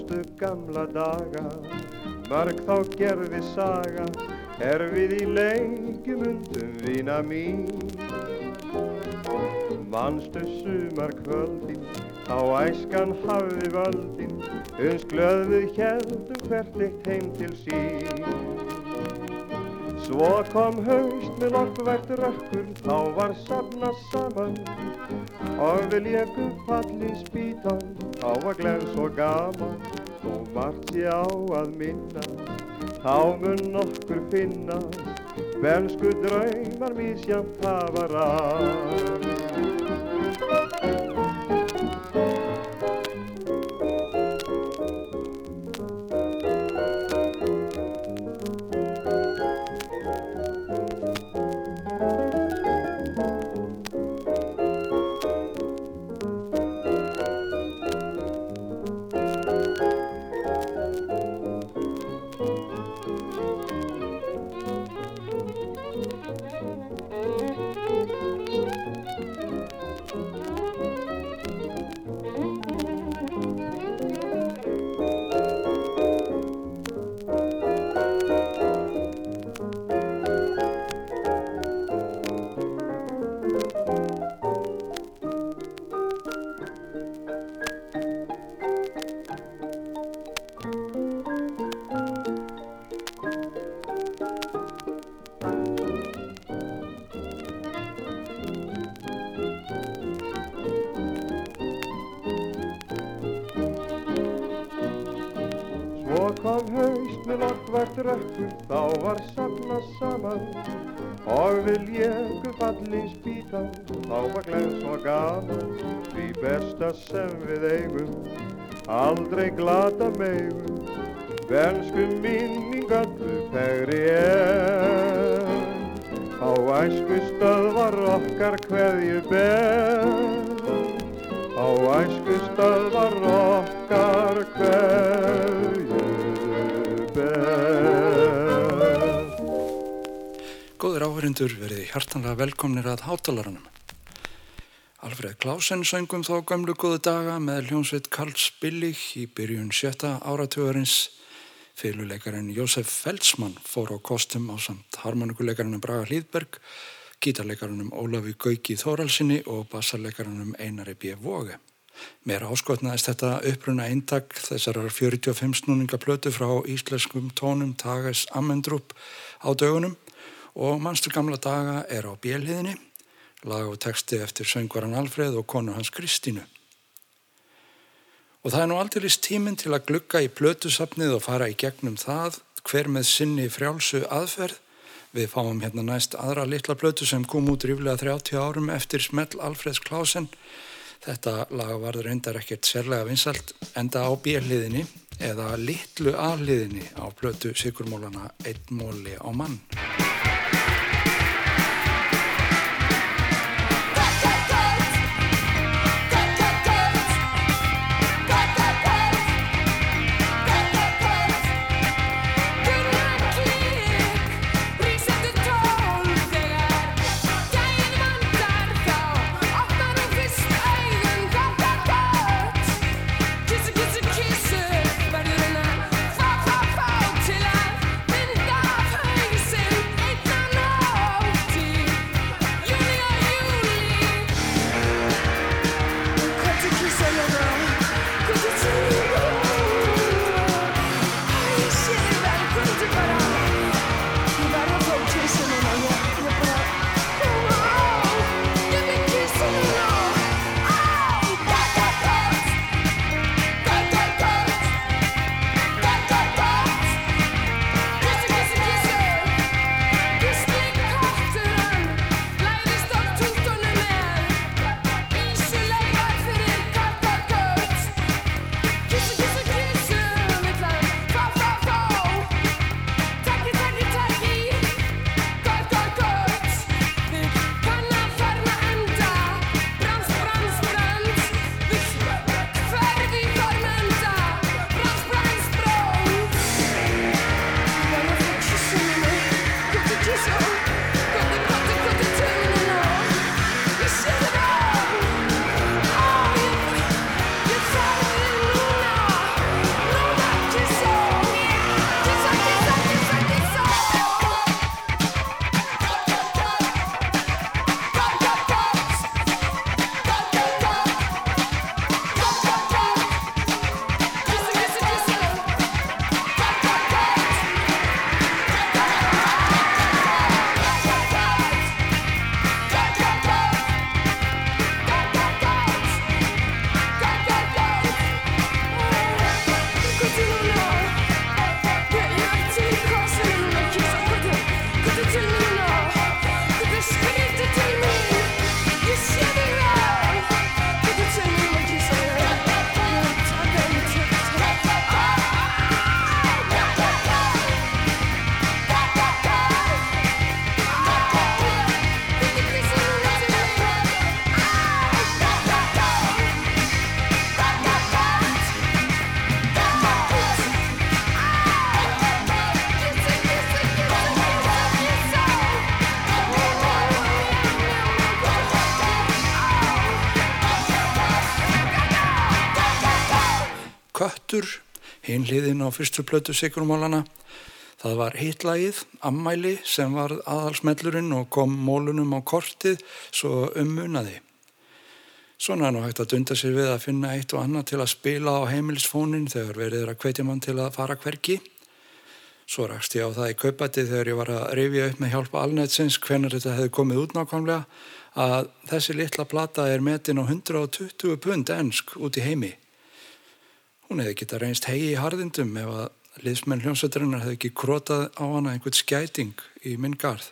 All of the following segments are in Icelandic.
manstu gamla daga, mörg þá gerði saga, er við í leikjum undum vina mín. Manstu sumar kvöldin, þá æskan hafði völdin, uns glöðu heldum hvert eitt heim til sín. Svo kom haust með lokkvært rökkur, þá var safna saman og við lékum falli spítan, þá var glens og gaman, margt ég á að minna, þá mun okkur finnast, velsku draumar mísjamt hafa ræð. Lokkvært rökkur, þá var safna saman. Og við léku falli spýta, þá var glens og gaman, því besta sem við eigum, aldrei glata megum, bensku minningallu fegri er. Á æsku stöðvar okkar hverju ber, á æsku stöðvar okkar Áhörindur verið hjartanlega velkomnir að hátalaranum. Alfred Klausen söngum þá gamlu góðu daga með hljómsveit Karls Billig í byrjun sjötta áratugurins. Fyluleikarinn Jósef Feldsmann fór á kostum á samt harmonikuleikarinn Braga Hlýðberg, gítarleikarinn Ólafi Gauki Þóralsinni og bassarleikarinn Einari B. Vóge. Mér áskotnaðist þetta uppruna eintak þessarar 45 snúninga plötu frá íslenskum tónum Tages Amendrup á dögunum og Mannstur gamla daga er á bjelhiðinni, lag og texti eftir söngvaran Alfred og konu hans Kristínu. Og það er nú aldrei tíminn til að glugga í plötusafnið og fara í gegnum það hver með sinni frjálsu aðferð. Við fáum hérna næst aðra litla plötu sem kom út ríflega 30 árum eftir smell Alfreds Klausen. Þetta lag var reyndar ekkert sérlega vinsalt enda á bjelhiðinni eða litlu aðliðinni á plötu Sigurmólana Einn móli á mann. Hinliðin á fyrstu plötu Sigrumálana. Það var hitlagið, Ammæli, sem var aðalsmellurinn og kom mólunum á kortið svo ummunaði. Svona er nú hægt að dunda sér við að finna eitt og annað til að spila á heimilisfónin þegar verið er að hvetja mann til að fara hverki. Svo rakst ég á það í kaupæti þegar ég var að rifja upp með hjálpa alnætsins hvernig þetta hefði komið út nákvæmlega að þessi litla plata er metin á 120 pund ennsk út í heimi. Hún hefði geta reynst hegi í harðindum ef að liðsmenn hljómsveiturinnar hefði ekki krotað á hana einhvern skæting í minn garð.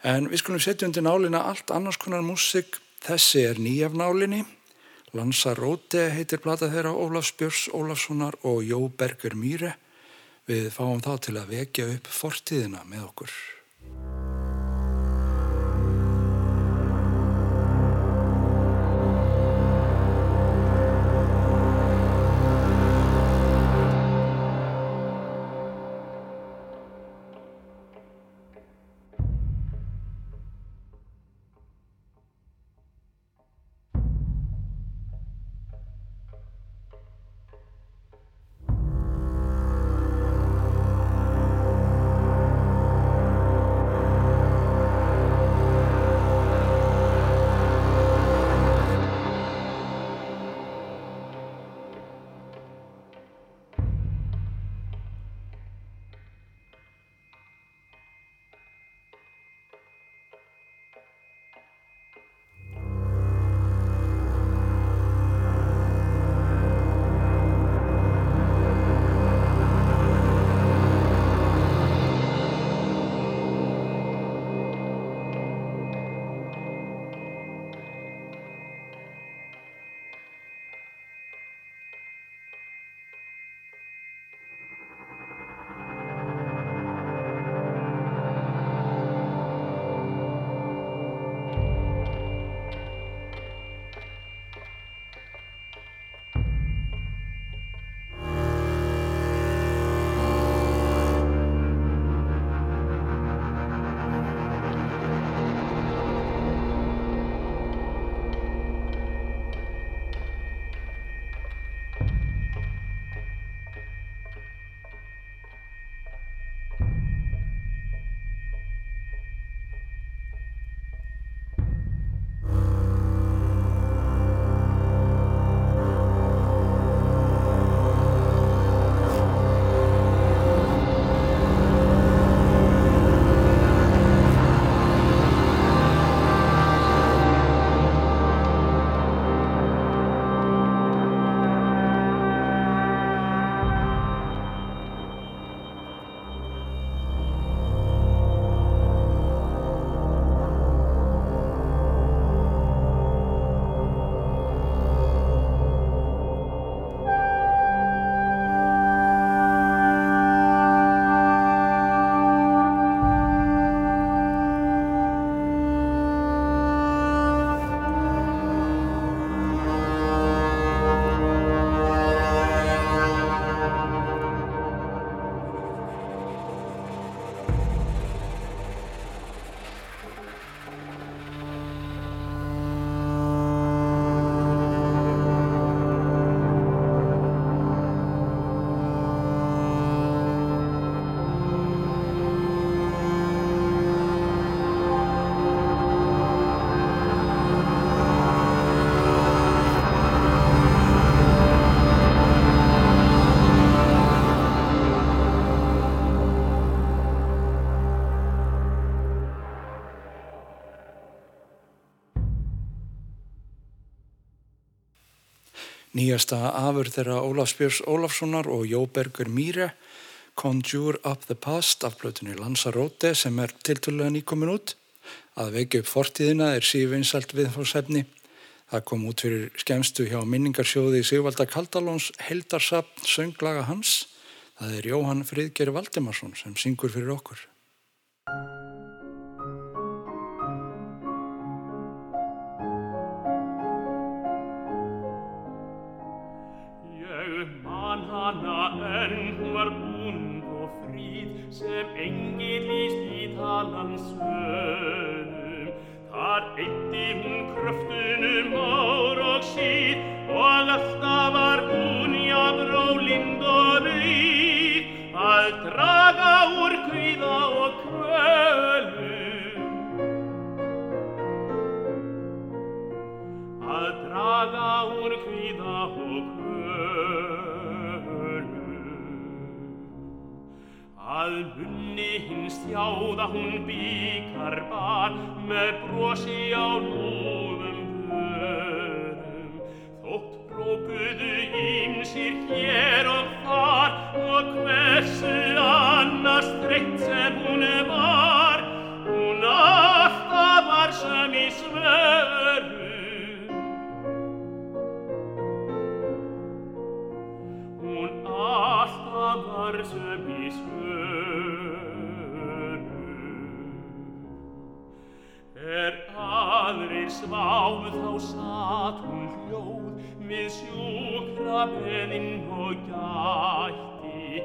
En við skulum setja undir nálina allt annars konar músik Þessi er nýjafnálinni, Lansaróte heitir blata þeirra Ólafs Björns Ólafssonar og Jó Berger Mýre. Við fáum þá til að vekja upp fortíðina með okkur. Nýjasta afur þeirra Ólafsbjörns Ólafssonar og Jóbergur Mýre Conjure Up the Past af blötunni Lanzarote sem er tilturlega nýkomin út. Að veikja upp fortíðina er sífinsalt viðfórsefni. Það kom út fyrir skemstu hjá minningarsjóði Sigvalda Kaldalóns Heldarsapn sönglaga hans. Það er Jóhann Fridger Valdimarsson sem syngur fyrir okkur. manna endmar bund og fríð sem enginn í stítalans önum. Þar eitti hún kröftunum ár og síð og alltaf var hún jafnró lind og blíð að draga úr kvíða og kvölu munni hins þjáða hún bíkar bar með brosi á núðum vörum. Þótt brópuðu ímsir hér og þar og hversu annars sváð þá satt hún hljóð við sjúkra beðinn og gætti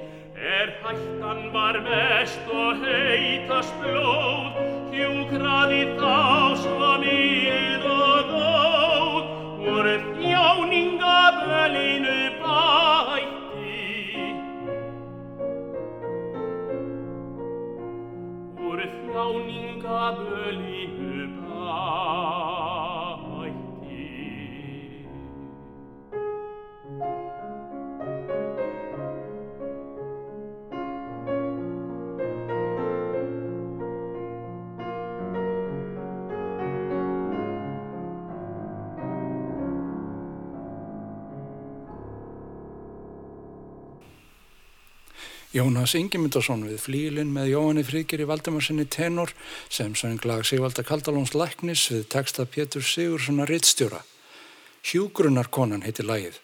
er hættan var mest og heitast blóð hjúkraði þá svo mild Jónas Ingemyndarsson við flílinn með Jóhanni Fríkir í Valdimarsinni tenor sem söng lag Sigvalda Kaldalóns Læknis við texta Pétur Sigurssona Rittstjóra. Hjúgrunarkonan heiti lagið.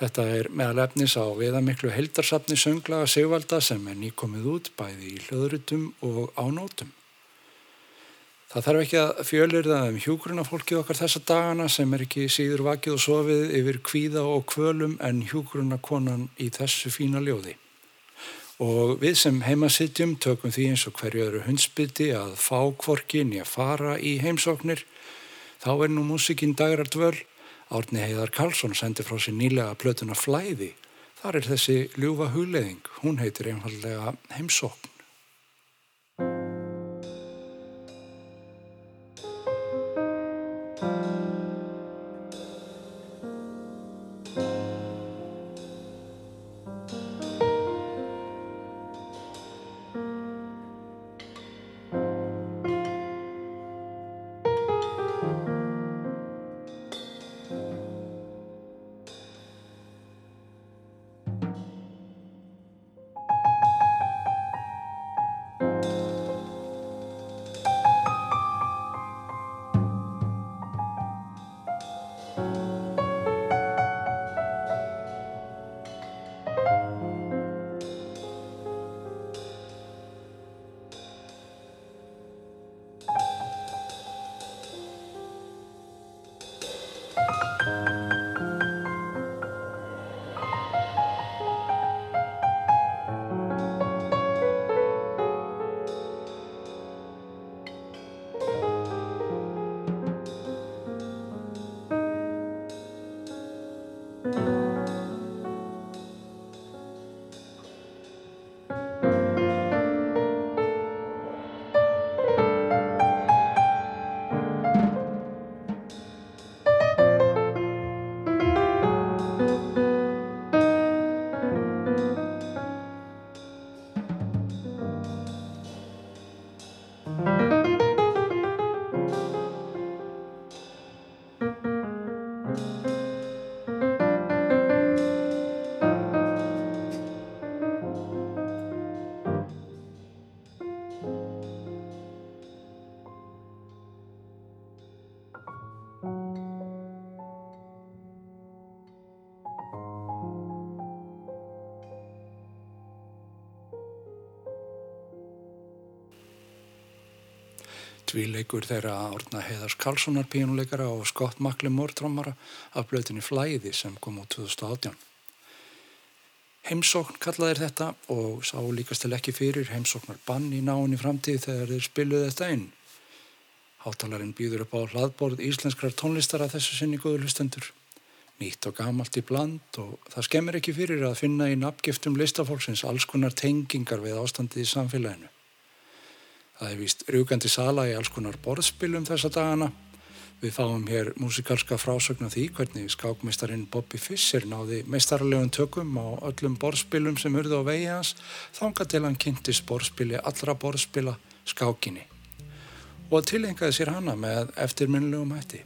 Þetta er meðal efnis á viðamiklu heldarsafni sönglaga Sigvalda sem er nýkomið út bæði í hlöðrutum og á nótum. Það þarf ekki að fjölirða um hjúgrunafólkið okkar þessa dagana sem er ekki síður vakið og sofið yfir kvíða og kvölum en hjúgrunakonan í þessu fína ljóði. Og við sem heima sitjum tökum því eins og hverju öðru hundsbytti að fá kvorkin í að fara í heimsóknir. Þá er nú músikinn dagrar dvöl. Árni Heiðar Karlsson sendi frá sér nýlega plötuna Flæði. Þar er þessi ljúfa hugleðing. Hún heitir einfallega heimsókn. Tvíleikur þeirra Árna Heiðars Karlssonar pínuleikara og Scott McLemore trommara af blöðinni Flæði sem kom út 2018. Heimsókn kallaðir þetta og sá líkast til ekki fyrir heimsóknar bann í náinni framtíð þegar þeir spiluði þetta inn. Hátalarinn býður upp á hlaðborð íslenskrar tónlistar að þessu sinni góður hlustendur. nýtt og gamalt í bland og það skemmir ekki fyrir að finna í nafngiftum listafólksins alls konar tengingar við ástandið í samfélaginu. Það er vist rjúkandi sala í alls konar borðspilum þessa dagana. Við fáum hér músikalska frásögn af því hvernig skákmeistarinn Bobby Fischer náði meistarlegum tökum á öllum borðspilum sem urðu á vegi hans þanga til hann kynntist borðspili allra borðspila skákinni og tilengaði sér hana með eftirminnilegum hætti.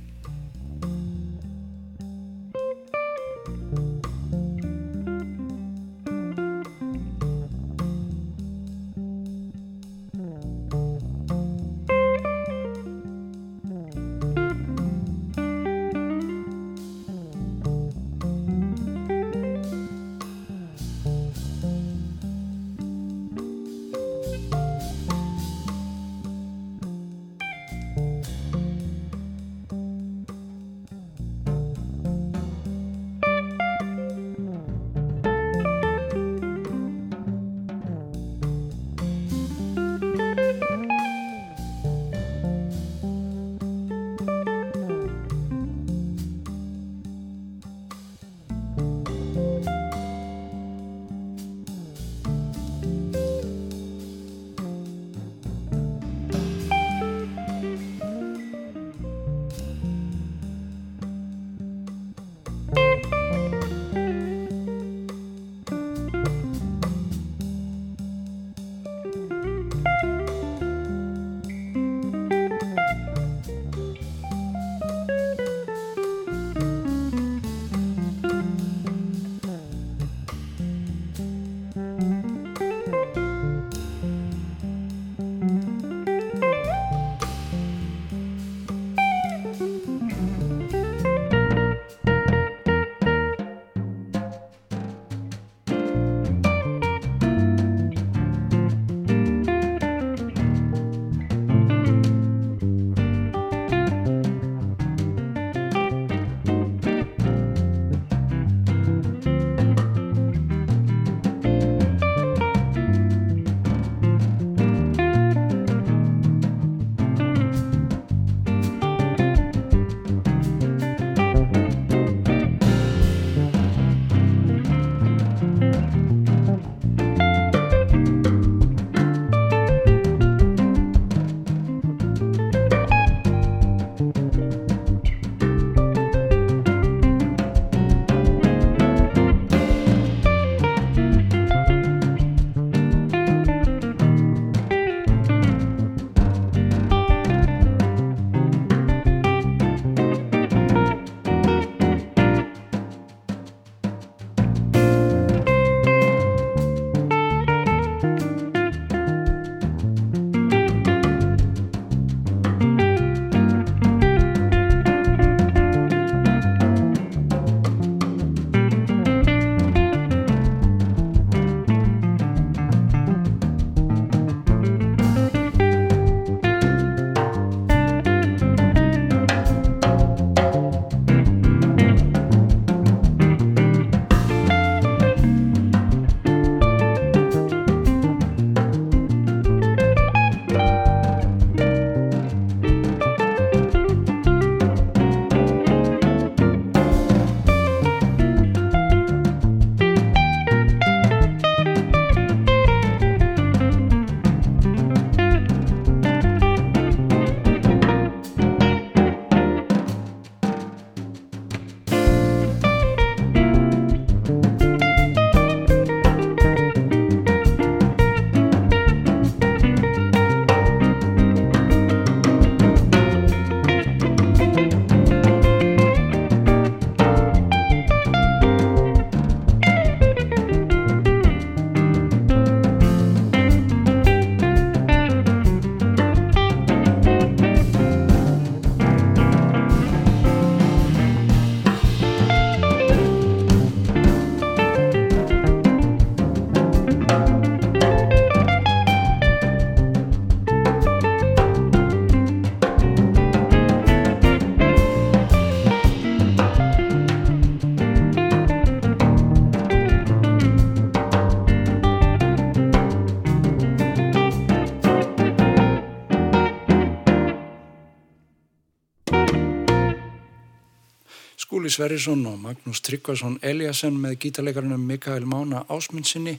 Sverrisson og Magnús Tryggvason Eliasson með gítarleikarunum Mikael Mána Ásmundsinni,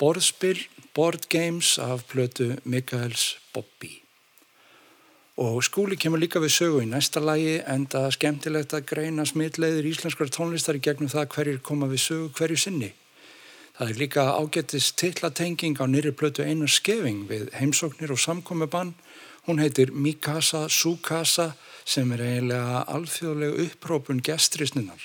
borðspill, board games af plötu Mikaels Bobby. Og skúli kemur líka við sögu í næsta lagi en það er skemmtilegt að greina smitleiðir íslenskar tónlistar í gegnum það hverjir koma við sögu hverju sinni. Það er líka ágættist tillatenging á nýri plötu einar skefing við heimsóknir og samkomiðbann. Hún heitir Mikasa Sukasa sem er eiginlega alþjóðleg upprópun gestrisninnar.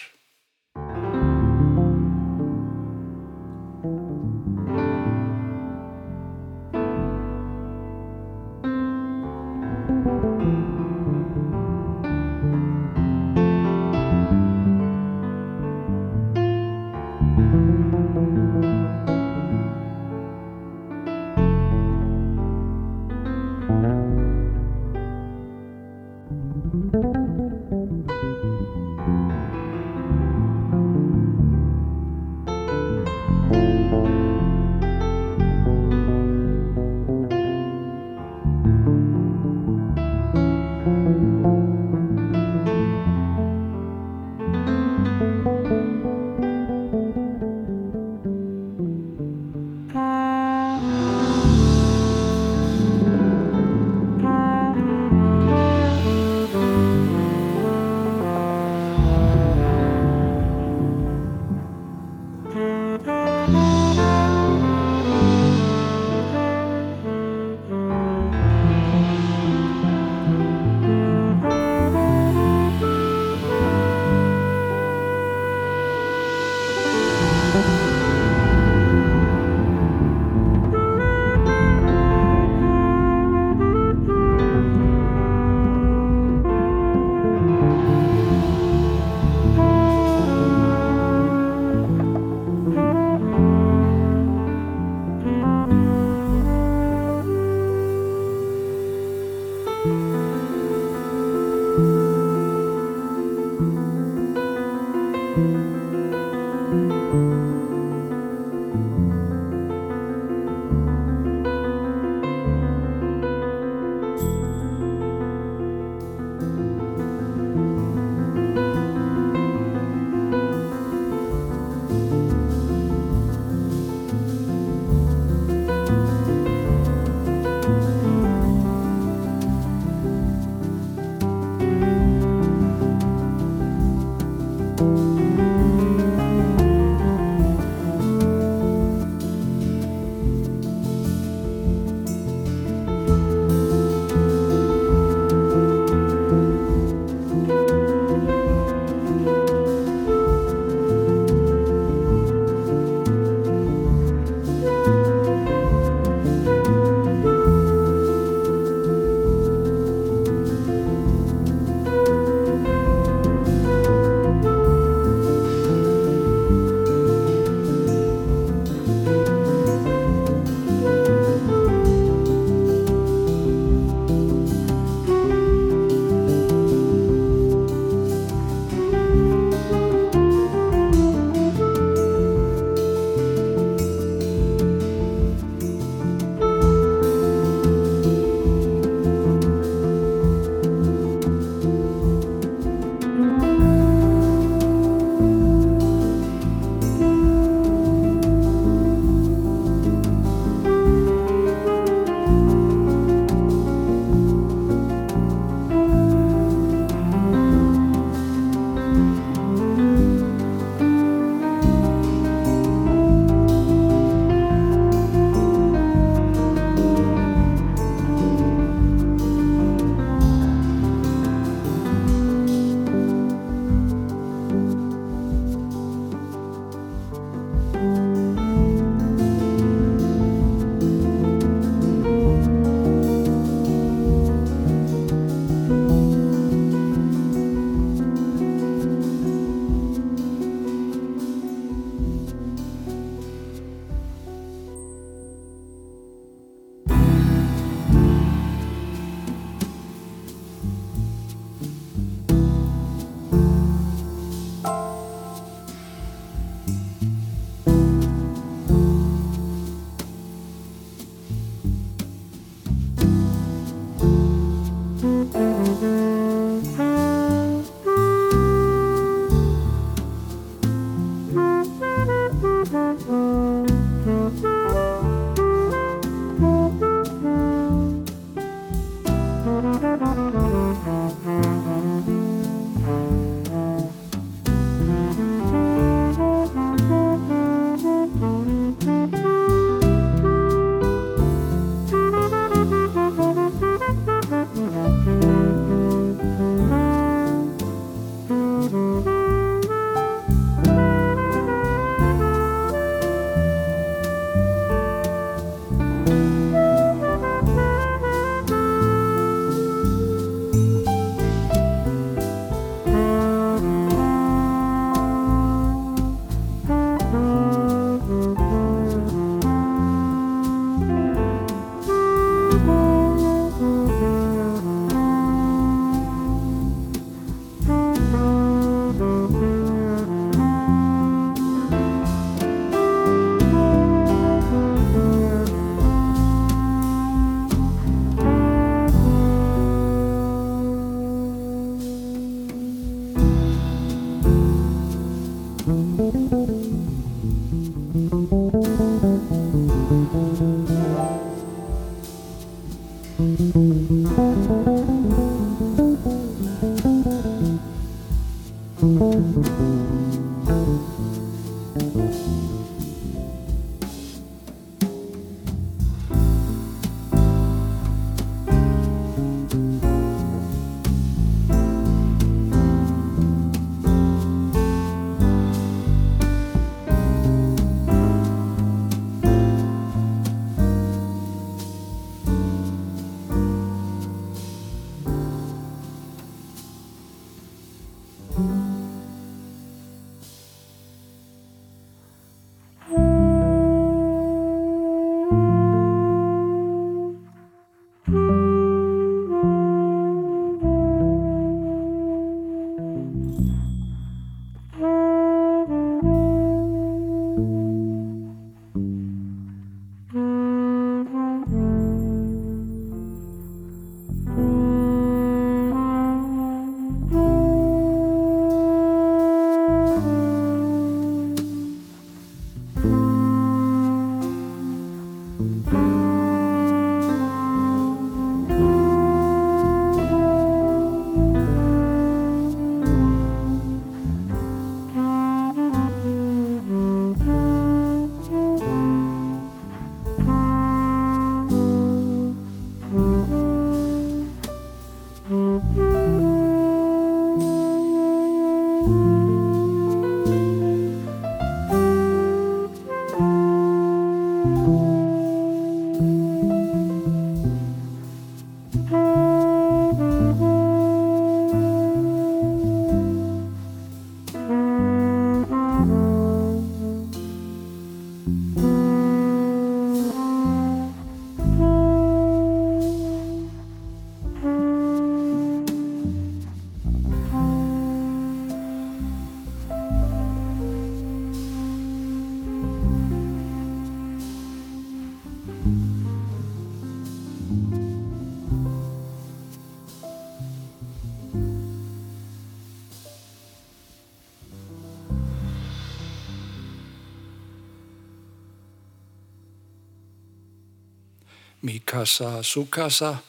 Mikasa Sukasa,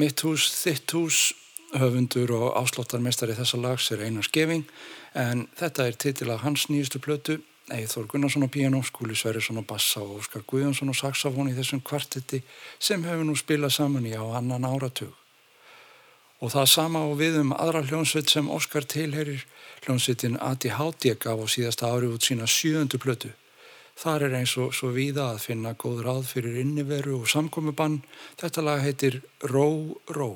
Mitt hús, þitt hús, höfundur og ásláttarmestari þessa lags er Einar Skeving en þetta er titila hans nýjustu plötu Eithor Gunnarsson á piano, Skúli Sverjesson á bassa og Óskar Guðjónsson á saxofón í þessum kvartetti sem hefur nú spilað saman í á annan áratug. Og það sama á við um aðra hljónsveit sem Óskar tilherir, hljónsveitin Adi Háttjek á síðasta ári út sína sjöundu plötu. Þar er eins og svo víða að finna góð ráð fyrir inniveru og samkomiðbann. Þetta lag heitir Ró, Ró.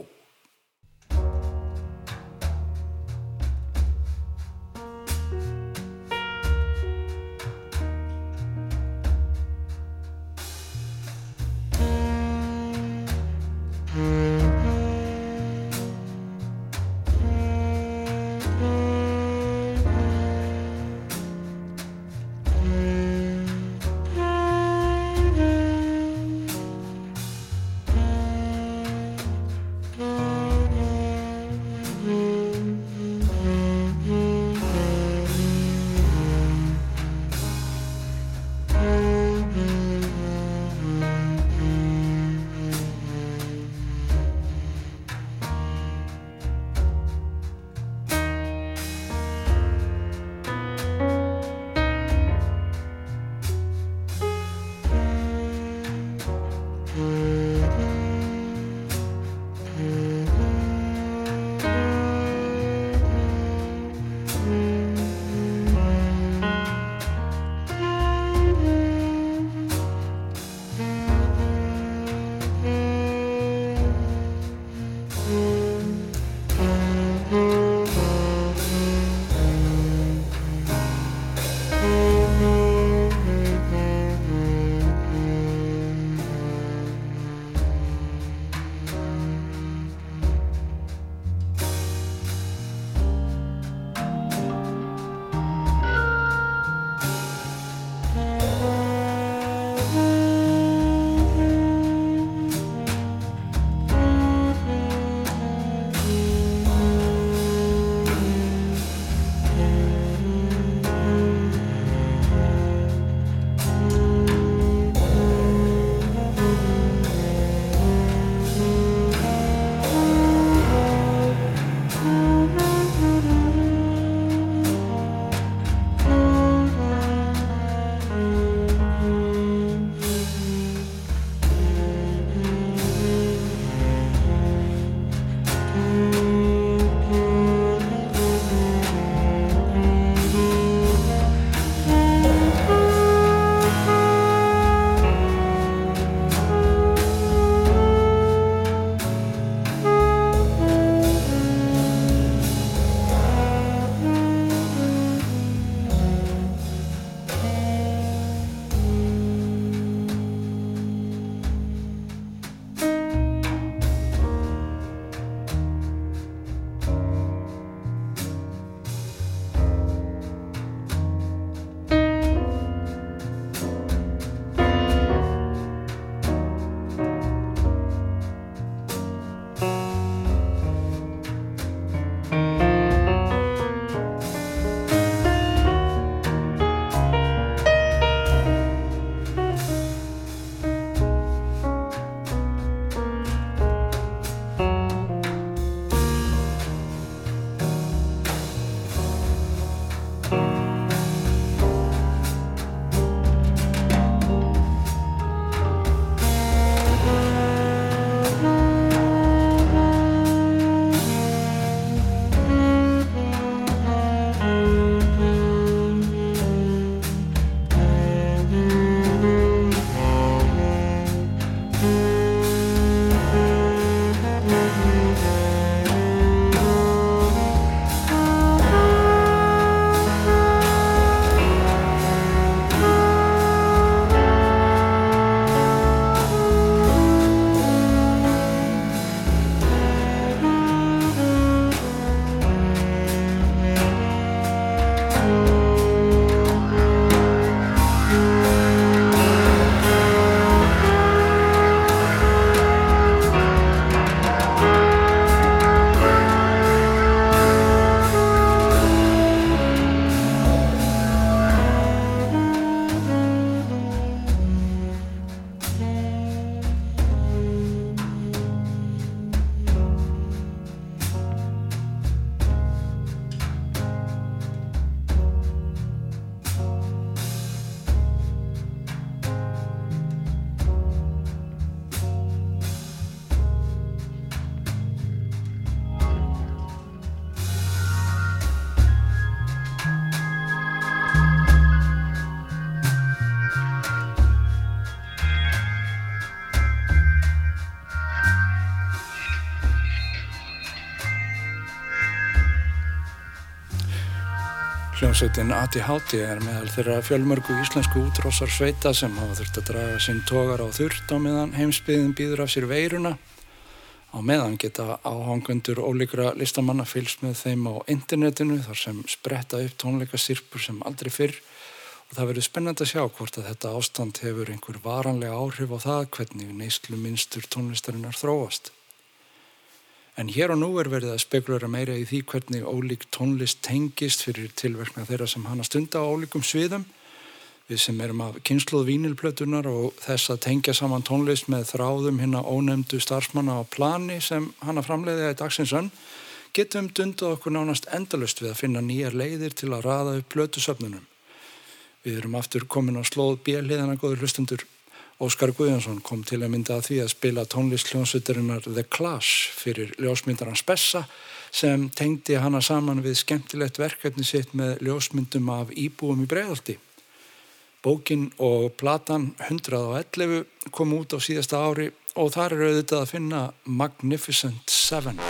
Hljómsveitin ATHT er meðal þeirra fjölmörgu íslensku útrósar sveita sem hafa þurft að draga sinn tógar á þurft á meðan heimsbyðin býður af sér veiruna. Á meðan geta áhangundur ólíkra listamanna fylgst með þeim á internetinu þar sem spretta upp tónleikasirpur sem aldrei fyrr og það verður spennand að sjá hvort að þetta ástand hefur einhver varanlega áhrif á það hvernig neyslu minnstur tónlistarinnar þróast. En hér og nú er verið að spekulera meira í því hvernig ólík tónlist tengist fyrir tilverkna þeirra sem hana stunda á ólíkum sviðum. Við sem erum af kynsluð vínilplötunar og þess að tengja saman tónlist með þráðum hérna ónefndu starfsmanna á plani sem hana framleiði að dagsinsönn getum dundað okkur nánast endalust við að finna nýjar leiðir til að raða upp plötusöfnunum. Við erum aftur komin á slóð bjeliðana góður hlustundur Óskar Guðjónsson kom til að mynda að því að spila tónlist hljónsvitarinnar The Clash fyrir ljósmyndaran Spessa sem tengdi hana saman við skemmtilegt verkefni sitt með ljósmyndum af íbúum í bregðaldi. Bókin og platan 111 kom út á síðasta ári og þar er auðvitað að finna Magnificent Seven.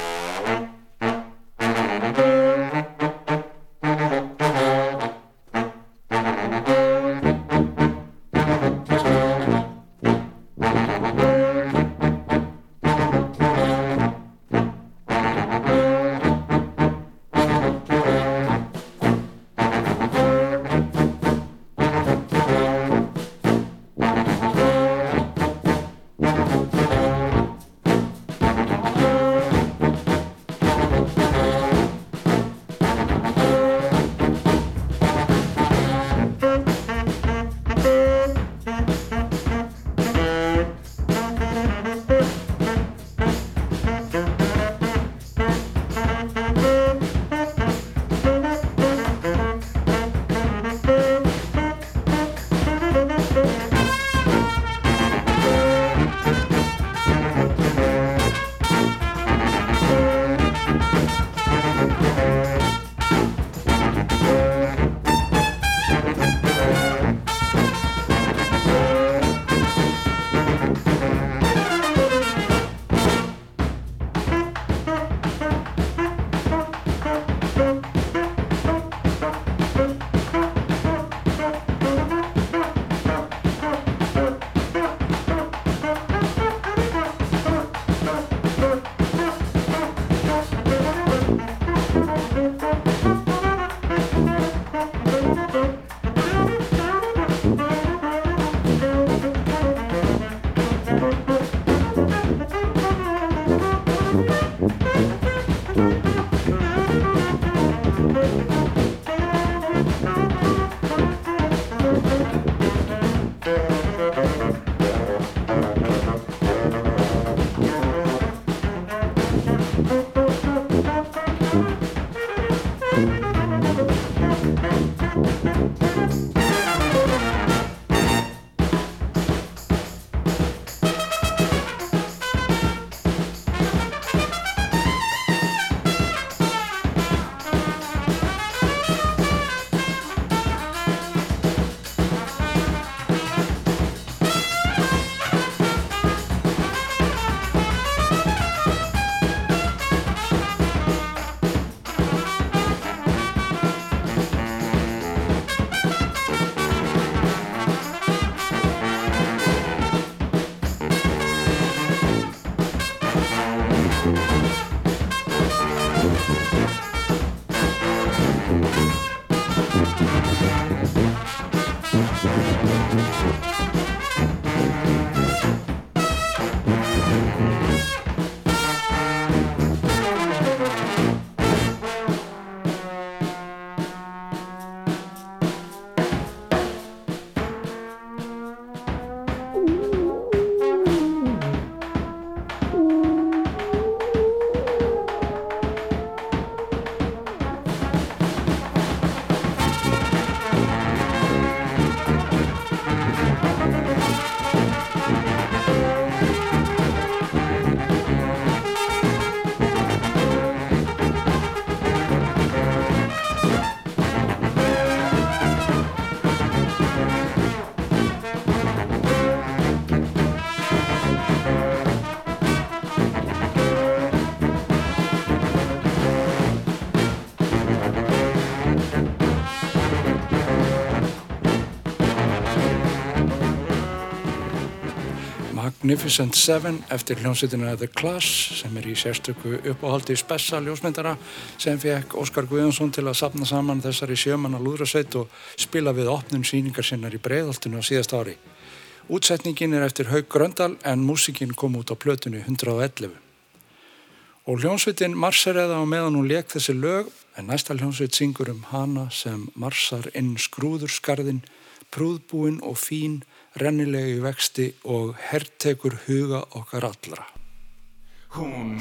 Magnificent Seven eftir hljómsveitina The Class sem er í sérstöku uppáhaldi spessa ljósmyndara sem fekk Óskar Guðjónsson til að sapna saman þessari sjömanna lúðrasveit og spila við opnun síningar sinnar í breiðoltinu á síðast ári. Útsetningin er eftir Haug Gröndal en músikinn kom út á plötunni 111. Og hljómsveitin marsar eða á meðan hún leik þessi lög en næsta hljómsveit syngur um hana sem marsar inn skrúðurskarðin, prúðbúin og fín rennilegi vexti og herrtekur huga okkar allra. Hún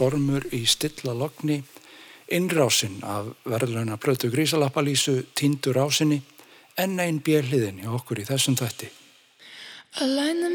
stormur í stilla lokni, innrásinn af verðluna blötu grísalappalísu, tindur ásinni, enn einn bjelliðin í okkur í þessum þætti. A line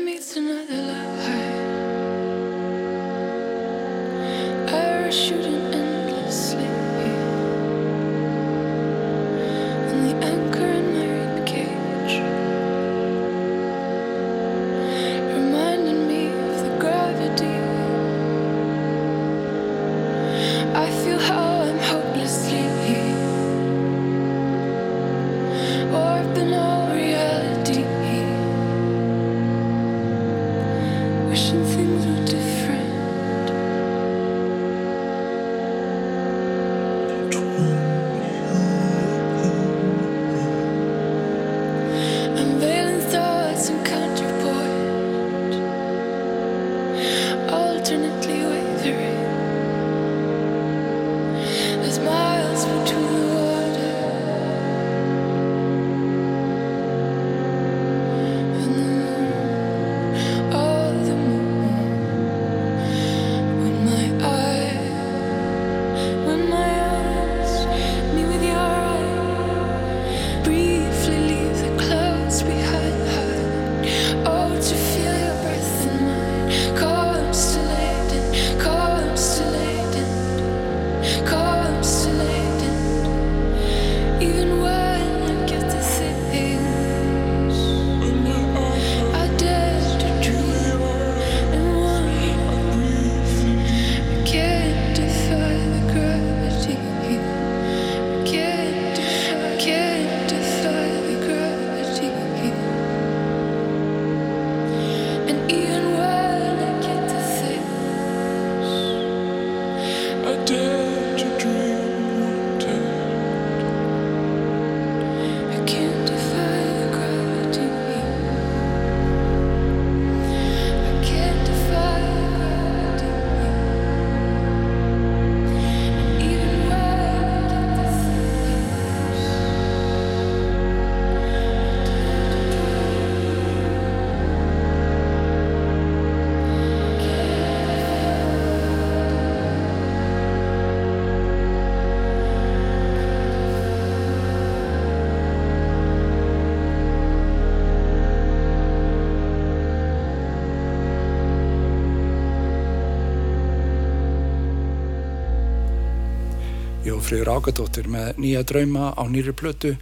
Jófríður Ágadóttir með nýja drauma á nýri plötu.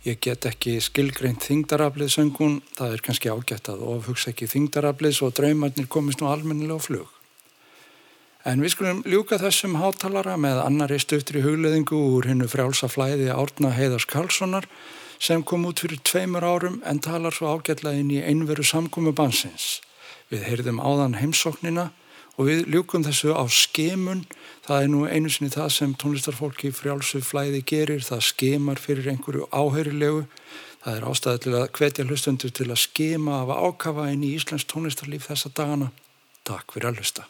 Ég get ekki skilgreint þingdaraflið söngun, það er kannski ágætt að ofhugsa ekki þingdaraflið svo draumarnir komist nú almennilega á flug. En við skulum ljúka þessum hátalara með annari stöftri hugleðingu úr hinnu frjálsa flæði Árna Heiðars Karlssonar sem kom út fyrir tveimur árum en talar svo ágætlega inn í einveru samkomi bansins. Við heyrðum áðan heimsóknina og við ljúkum þessu á skemun. Það er nú einu sinni það sem tónlistarfólki frjálsu flæði gerir, það skemar fyrir einhverju áheyrilegu. Það er ástæði til að hvetja hlustundur til að skema af ákafa inn í Íslands tónlistarlíf þessa dagana. Takk fyrir að hlusta.